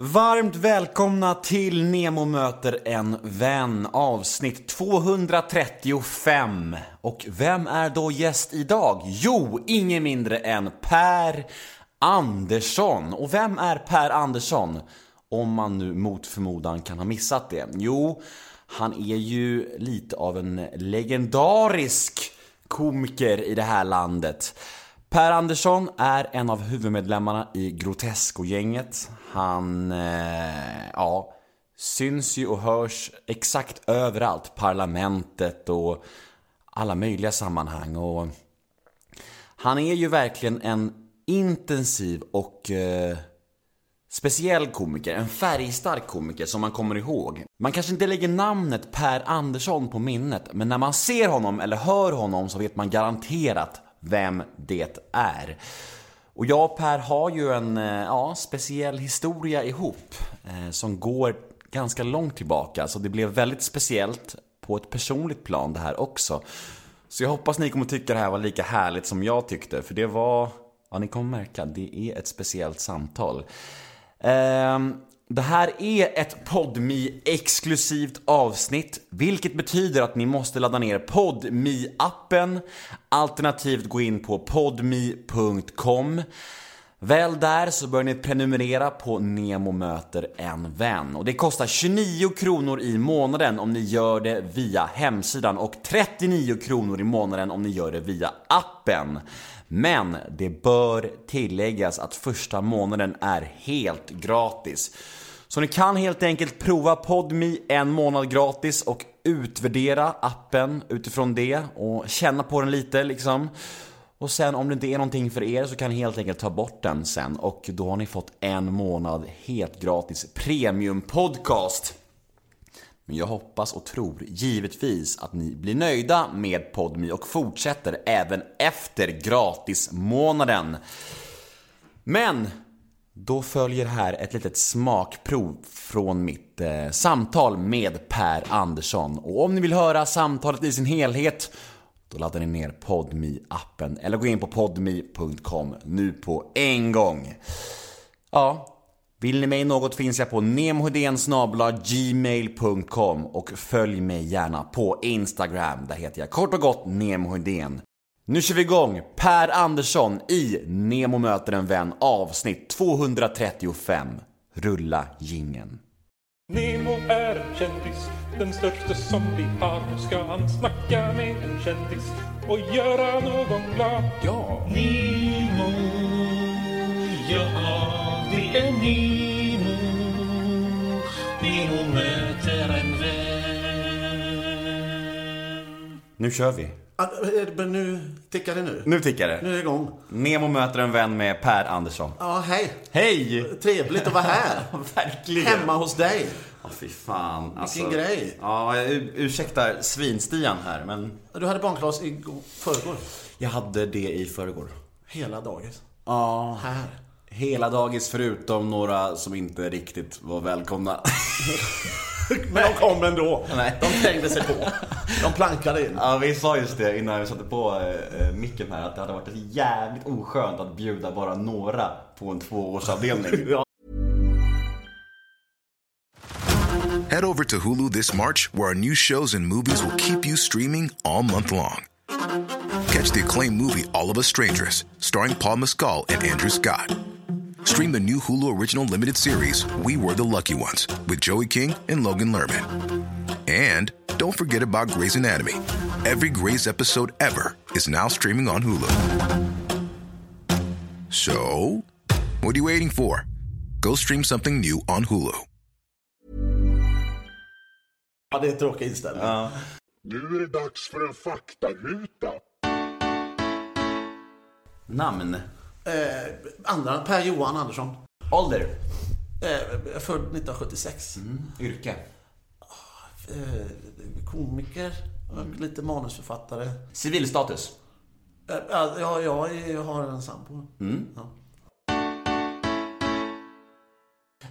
Varmt välkomna till Nemo möter en vän avsnitt 235. Och vem är då gäst idag? Jo, ingen mindre än Per Andersson. Och vem är Per Andersson? Om man nu mot förmodan kan ha missat det. Jo, han är ju lite av en legendarisk komiker i det här landet. Per Andersson är en av huvudmedlemmarna i Grotesco-gänget. Han, eh, ja, syns ju och hörs exakt överallt. Parlamentet och alla möjliga sammanhang. Och han är ju verkligen en intensiv och eh, speciell komiker. En färgstark komiker som man kommer ihåg. Man kanske inte lägger namnet Per Andersson på minnet, men när man ser honom eller hör honom så vet man garanterat vem det är. Och jag och Per har ju en eh, ja, speciell historia ihop eh, som går ganska långt tillbaka. Så det blev väldigt speciellt på ett personligt plan det här också. Så jag hoppas ni kommer tycka det här var lika härligt som jag tyckte. För det var, ja ni kommer märka, det är ett speciellt samtal. Ehm, det här är ett podmi exklusivt avsnitt, vilket betyder att ni måste ladda ner podmi appen alternativt gå in på podmi.com. Väl där så bör ni prenumerera på Nemo möter en vän och det kostar 29 kronor i månaden om ni gör det via hemsidan och 39 kronor i månaden om ni gör det via appen. Men det bör tilläggas att första månaden är helt gratis. Så ni kan helt enkelt prova PodMe en månad gratis och utvärdera appen utifrån det och känna på den lite liksom. Och sen om det inte är någonting för er så kan ni helt enkelt ta bort den sen och då har ni fått en månad helt gratis premium podcast. Men jag hoppas och tror givetvis att ni blir nöjda med PodMe och fortsätter även efter gratismånaden. Men då följer här ett litet smakprov från mitt eh, samtal med Per Andersson. Och om ni vill höra samtalet i sin helhet då laddar ni ner podmi appen eller går in på podmi.com nu på en gång. Ja, vill ni mig något finns jag på gmail.com och följ mig gärna på Instagram. Där heter jag kort och gott nemohedén. Nu kör vi igång! Per Andersson i Nemo möter en vän avsnitt 235. Rulla gingen. Nemo är en kändis, den största som vi har. Nu ska han snacka med en kändis och göra någon glad. Ja! Nemo, Nu kör vi. Ah, eh, Men nu tickar det nu. Nu tickar det. Nu är det igång. Nemo möter en vän med Per Andersson. Ja, hej. Hej! Trevligt att vara här. Verkligen. Hemma hos dig. Ja, fy fan. Alltså, Vilken grej. Ja, ursäkta svinstian här, men Du hade barnklas i förrgår. jag hade det i förrgår. Hela dagis. Ja. Här. Hela dagis förutom några som inte riktigt var välkomna. Men de kom ändå. Nej. De trängde sig på. De plankade in. Ja, vi sa just det innan vi satte på eh, micken här att det hade varit jävligt oskönt att bjuda bara några på en tvåårsavdelning. Head over to Hulu this March, where our new shows and movies will keep you streaming all month long. Catch the acclaimed movie All of Us Strangers, starring Paul Mescal and Andrew Scott. Stream the new Hulu original limited series We Were the Lucky Ones with Joey King and Logan Lerman. And don't forget about Grey's Anatomy. Every Grey's episode ever is now streaming on Hulu. So, what are you waiting for? Go stream something new on Hulu. Ja, det är en tråkig inställning. Nu är det dags för en faktaruta. Namn. Eh, andra, Per Johan Andersson. Ålder. Eh, född 1976. Yrke. Eh, komiker. och Lite manusförfattare. Civilstatus. Eh, ja, jag, har en sambo. Ja.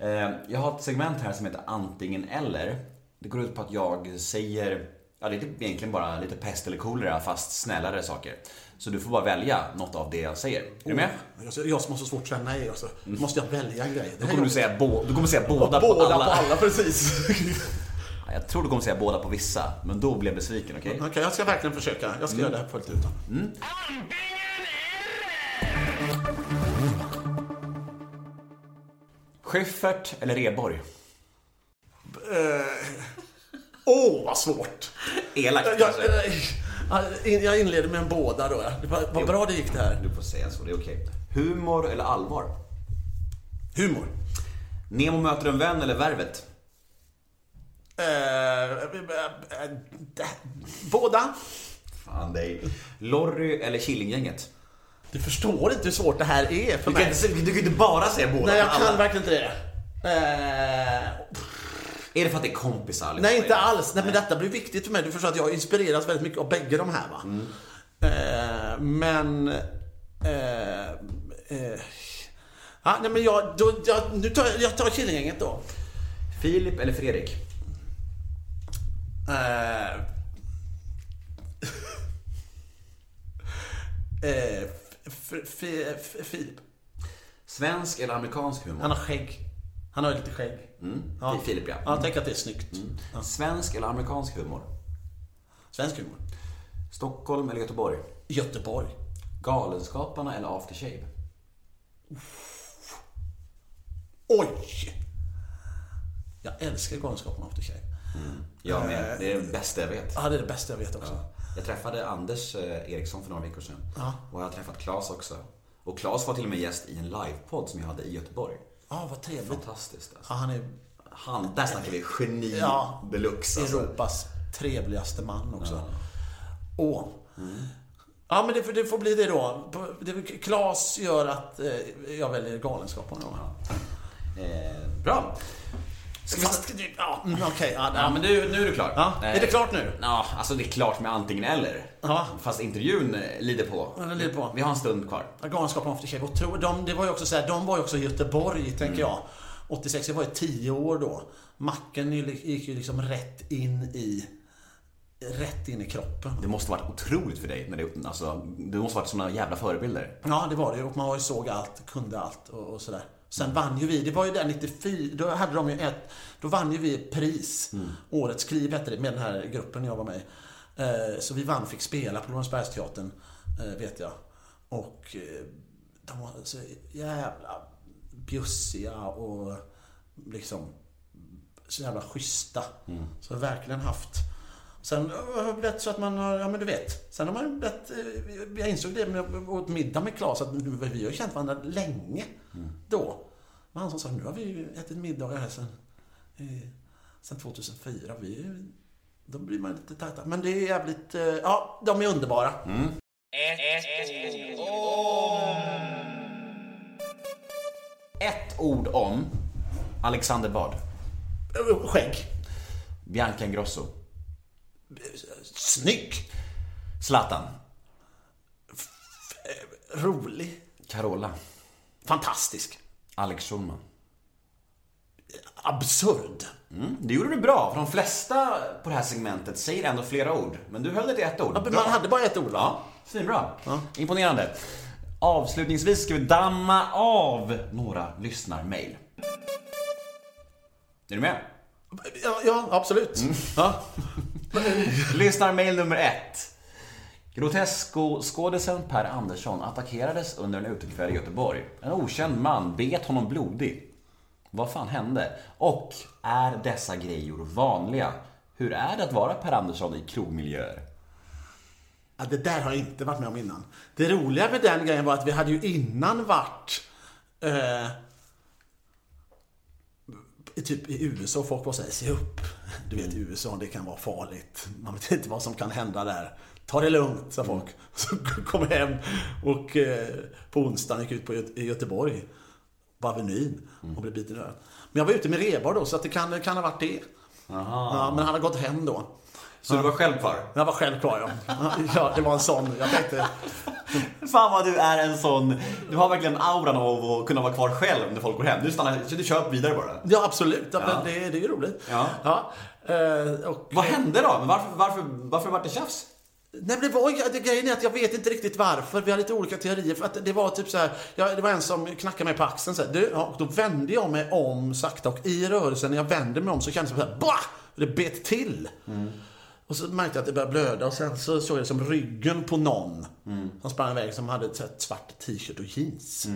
Eh, Jag har ett segment här som heter antingen eller. Det går ut på att jag säger Ja, det är typ egentligen bara lite pest eller kolera fast snällare saker. Så du får bara välja något av det jag säger. Är du med? Jag, jag som har så svårt att säga nej också. Måste jag välja en grej? Det Då kommer du säga, bo- du kommer säga båda, båda på alla. på alla, precis. Ja, Jag tror du kommer säga båda på vissa, men då blir jag besviken, okej? Okej, jag ska verkligen försöka. Jag ska göra det här fullt ut. då. Schyffert eller Reborg? Åh, vad svårt! Elakt Jag, kanske? jag, jag inleder med en båda då. Vad bra det gick det här. Du får säga så, det är okej. Humor eller allvar? Humor. Nemo möter en vän eller Värvet? Eh, eh, eh, båda. Fan dig. Lorry eller Killinggänget? Du förstår inte hur svårt det här är för Du kan, mig. inte, du kan inte bara säga båda Nej, jag kan alla. verkligen inte det. Eh, Är det för att det är kompisar? allihopa? nej, inte alls. Nej, men detta blir viktigt för mig. Du förstår att jag inspireras väldigt mycket av bägge de här. Va? Mm. Eh, men... Eh, eh, ja, nej, men jag, då, jag, nu tar, jag- jag tar Killinggänget då. Filip eller Fredrik? F- Filip. Svensk eller amerikansk humor? Han har skägg. Han har lite skägg. Mm. Det är Filip, ja. Ja, jag tänker att det är snyggt. Ja. Svensk eller amerikansk humor? Svensk humor. Stockholm eller Göteborg? Göteborg. Galenskaparna eller After Shave? Oj! Jag älskar Galenskaparna After Shave. Jag med. Det är det bästa jag vet. Ja, det är det bästa jag vet också. Jag träffade Anders eh, Eriksson för några veckor sedan. Och jag har träffat Claes också. Och Claes var till och med gäst i en livepodd som jag hade i Göteborg. Ja, vad trevligt. Fantastiskt alltså. Ja, han är Han, där snackar vi geni Ja. deluxe alltså. Europas trevligaste man också. Åh. Ja, men det, får- det får bli det då. Klas gör att eh, jag väljer Galenskaparna. då. Eh, bra. Fast, ja, mm, okej. ja, Ja, men nu, nu är du klar. Ja, Eh, är det klart nu? Ja, alltså det är klart med antingen eller. Ja. Fast intervjun eh, lider på. Ja, den lider på. Vi har en stund kvar. Galenskaparna After Shave. Och tro, de, det var ju också så här, de var ju också i Göteborg, tänker jag. 86, jag var ju 10 år då. Macken gick ju liksom rätt in i rätt in i kroppen. Det måste varit otroligt för dig. När det, alltså, det måste varit såna jävla förebilder. Ja, det var det. Och man var ju såg allt, kunde allt och, och sådär. Sen vann ju vi, det var ju där 94, då hade de ju ett, då vann ju vi ett pris. Årets kliv hette det, med den här gruppen jag var med i. Eh, Så vi vann, fick spela på Lorensbergsteatern, eh, vet jag. Och eh, de var så jävla bjussiga och liksom så jävla schyssta. Så jag har verkligen haft Sen har det blivit så att man har, ja men du vet. Sen har man blivit, eh, jag insåg det med att åt middag med Claes att nu- vi har känt varandra länge då. Men han som sa, nu har vi ätit middagar här sen, eh, sen 2004. Vi, då blir man lite tajta. Men det är jävligt, eh, ja de är underbara. Ett ord om Alexander Bard. Eh, Skägg. Bianca Ingrosso. Snygg. Zlatan. Rolig. Carola. Fantastisk. Alex Schulman. Absurd. Mm, det gjorde du bra, för de flesta på det här segmentet säger ändå flera ord. Men du höll det till ett ord. Ja, man hade bara ett ord? Ja, svinbra. Imponerande. Avslutningsvis ska vi damma av några lyssnarmail. Är du med? Ja, ja absolut. Ja. Lyssnarmail nummer ett. Grotesco-skådisen Per Andersson attackerades under en utekväll i Göteborg. En okänd man bet honom blodig. Vad fan hände? Och är dessa grejor vanliga? Hur är det att vara Per Andersson i krogmiljöer? Ja, det där har jag inte varit med om innan. Det roliga med den grejen var att vi hade ju innan varit eh, typ i USA folk var såhär, se upp. Du vet i USA, det kan vara farligt. Man vet inte vad som kan hända där. Ta det lugnt, sa folk. Så kom jag hem och eh, på onsdagen gick ut på Gö- i Göteborg, på Avenyn, och blev biten i örat. Men jag var ute med Rebar då, så det kan, kan ha varit det. Ja, men han har gått hem då. Så du var själv kvar? Jag var själv kvar ja. ja. Det var en sån. Jag tänkte, Fan vad du är en sån, du har verkligen auran av att kunna vara kvar själv när folk går hem. Du stannar, så du kör vidare bara. Ja, absolut. Ja, Ja. Det, det är ju roligt. Ja. Ja. eh, och, Vad hände då? Men Varför, varför, varför var det tjafs? Nej, men det var, det, grejen är att jag vet inte riktigt varför. Vi har lite olika teorier. För att det var typ så här, ja, det var en som knackade mig på axeln så här, du, och då vände jag mig om sakta och i rörelsen när jag vände mig om så kändes det så här, bah! Det bet till. Och så märkte jag att det började blöda och sen så såg jag liksom ryggen på någon som sprang iväg som hade ett svart t-shirt och jeans.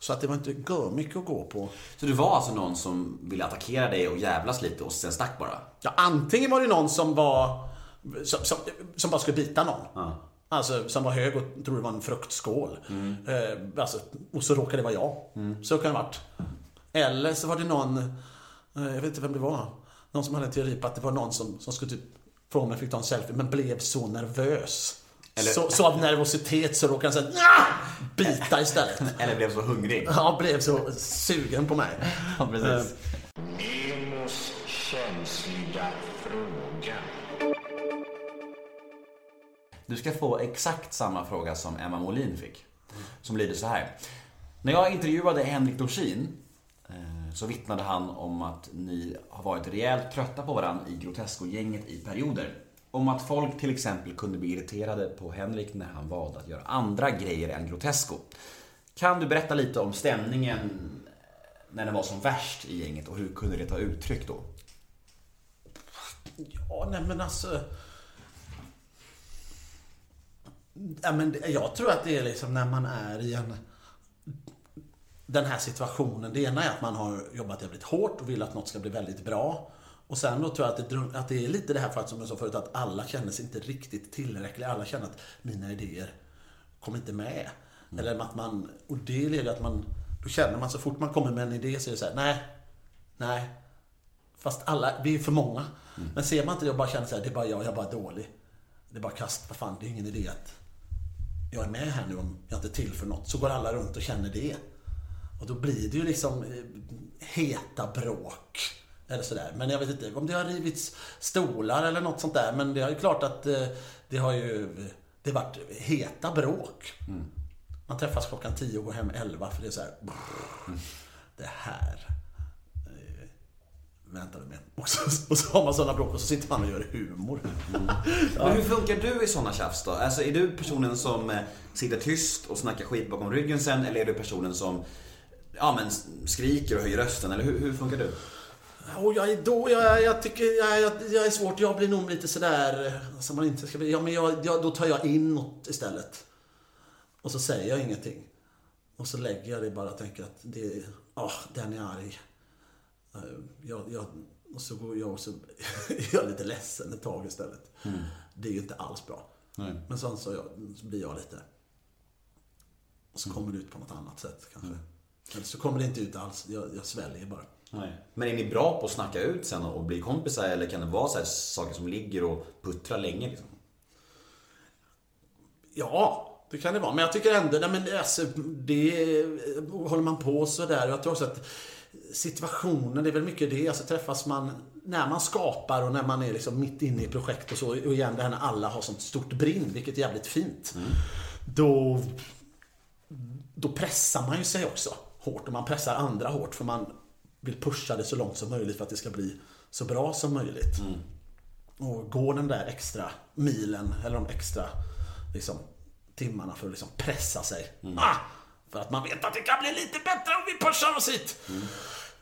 Så att det var inte gör mycket att gå på. Så du var alltså någon som ville attackera dig och jävlas lite och sen stack bara? Ja, antingen var det någon som var som, som, som bara skulle bita någon. Alltså som var hög och trodde det var en fruktskål. Eh, alltså, och så råkade det vara jag. Så kan det ha varit. Eller så var det någon, eh, jag vet inte vem det var. Någon som hade en teori på att det var någon som, som skulle typ från mig fick ta en selfie men blev så nervös. Eller- Så, så av nervositet så råkade han säga bita istället. Eller blev så hungrig? Ja, blev så sugen på mig. Ja, precis. Nemos känsliga fråga. Du ska få exakt samma fråga som Emma Molin fick. Som lyder så här. När jag intervjuade Henrik Dorsin eh, Eh, så vittnade han om att ni har varit rejält trötta på varandra i Grotesco-gänget i perioder. Om att folk till exempel kunde bli irriterade på Henrik när han valde att göra andra grejer än Grotesco. Kan du berätta lite om stämningen när den var som värst i gänget och hur kunde det ta uttryck då? Ja, nej men alltså... Ja, men jag tror att det är liksom när man är i en... Den här situationen. Det ena är att man har jobbat jävligt hårt och vill att något ska bli väldigt bra. Och sen då tror jag att det, att det är lite det här för att, som jag sa förut, att alla känner sig inte riktigt tillräckliga. Alla känner att mina idéer kommer inte med. Eller att man, och det leder att man, då känner man så fort man kommer med en idé så är det så här, nej, nej, Fast alla, vi är för många. Men ser man inte det och bara känner så här, det är bara jag, jag är bara dålig. Det är bara kast, vad fan, det är ingen idé att jag är med här nu om jag inte är till för något. Så går alla runt och känner det. Och då blir det ju liksom eh, heta bråk. Eller sådär. Men jag vet inte om det har rivits stolar eller något sånt där. Men det är ju klart att eh, det har ju det varit heta bråk. Man träffas klockan 10 och går hem 11 för det är så här. Det här eh, väntar vi med. Och så, och så har man sådana bråk och så sitter man och gör humor. Men hur funkar du i sådana tjafs då? Alltså är du personen som sitter tyst och snackar skit bakom ryggen sen eller är du personen som ja, men skriker och höjer rösten? Eller hur, hur funkar du? Och jag är då, jag, jag tycker, jag, jag, jag är svårt, jag blir nog lite sådär, som man inte ska bli, ja men jag, jag, då tar jag in något istället. Och så säger jag ingenting. Och så lägger jag det bara och tänker att det, är- ah, den är arg. Eh, Jag, jag, och så går jag och så är jag lite ledsen ett tag istället. Det är ju inte alls bra. Nej. Men sen så, så blir jag lite... Och så kommer det ut på något annat sätt kanske. Eller så kommer det inte ut alls, jag, jag sväljer bara. Nej. Men är ni bra på att snacka ut sen och bli kompisar eller kan det vara så här saker som ligger och puttrar länge? Liksom? Ja, det kan det vara. Men jag tycker ändå, nej men alltså, det håller man på så där. Jag tror också att situationen, det är väl mycket det. Alltså träffas man när man skapar och när man är liksom mitt inne i projekt och så. Och igen det här när alla har sånt stort brinn, vilket är jävligt fint. Då, då pressar man ju sig också hårt. Och man pressar andra hårt för man vill pusha det så långt som möjligt för att det ska bli så bra som möjligt. Och gå den där extra milen, eller de extra liksom, timmarna för att liksom pressa sig. Ah! För att man vet att det kan bli lite bättre om vi pushar oss hit.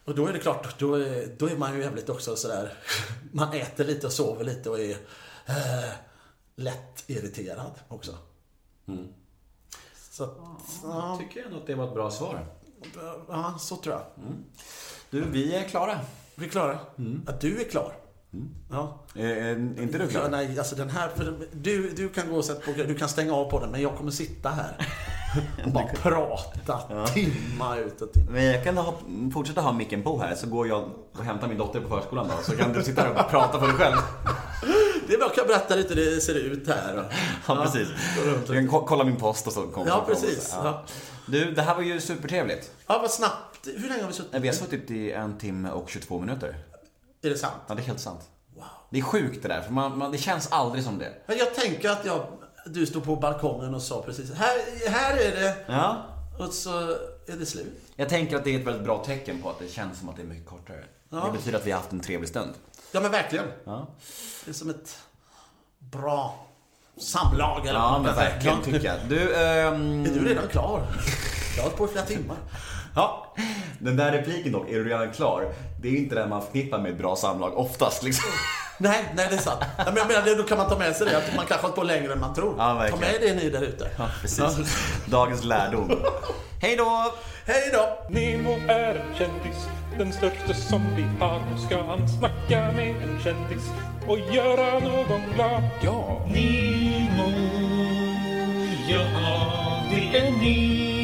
Och då är det klart, då är, då är man ju jävligt också sådär, man äter lite och sover lite och är eh, lätt irriterad också. Så att, ja, Jag tycker ändå att det var ett bra svar. Ja, så tror jag. Du, vi är klara. Vi är klara. Att du är klar. Ja. Är inte du Ja, klar? nej, alltså den här, du, du kan gå och sätta på, du kan stänga av på den, men jag kommer sitta här och bara prata timma ut och timma. Men jag kan ha, fortsätta ha micken på här så går jag och hämtar min dotter på förskolan då. Så kan du sitta här och prata för dig själv. Det är jag kan berätta lite hur det ser ut här. Ja, precis. Du och- kan ko- kolla min post och så kommer Ja, precis. Ja. Du, det här var ju supertrevligt. Ja, vad snabbt. Hur länge har vi suttit? Vi har suttit i en timme och 22 minuter. Är det sant? Ja, det är helt sant. Det är sjukt det där, för man, man, det känns aldrig som det. Men Jag tänker att jag du stod på balkongen och sa precis här, här är det. Ja. Och så är det slut. Jag tänker att det är ett väldigt bra tecken på att det känns som att det är mycket kortare. Det betyder att vi har haft en trevlig stund. Ja men verkligen. Ja, Det är som ett bra samlag. Eller ja men verkligen tycker jag. Du, ehm... Är du redan klar? Jag har hållit på i flera timmar. Ja, den där repliken dock, är du redan klar? Det är ju inte det man förknippar med ett bra samlag oftast liksom. Nej, nej det är sant. Men jag menar, då kan man ta med sig det. Att man kanske har hållit på längre än man tror. Ja, ta verkligen. med det ni där ute. Ja, precis. Dagens lärdom. Hej då! Hej då! Nemo är en kändis, den största som vi har. Nu ska han snacka med en kändis och göra någon glad. Ja, Nemo, ja det är med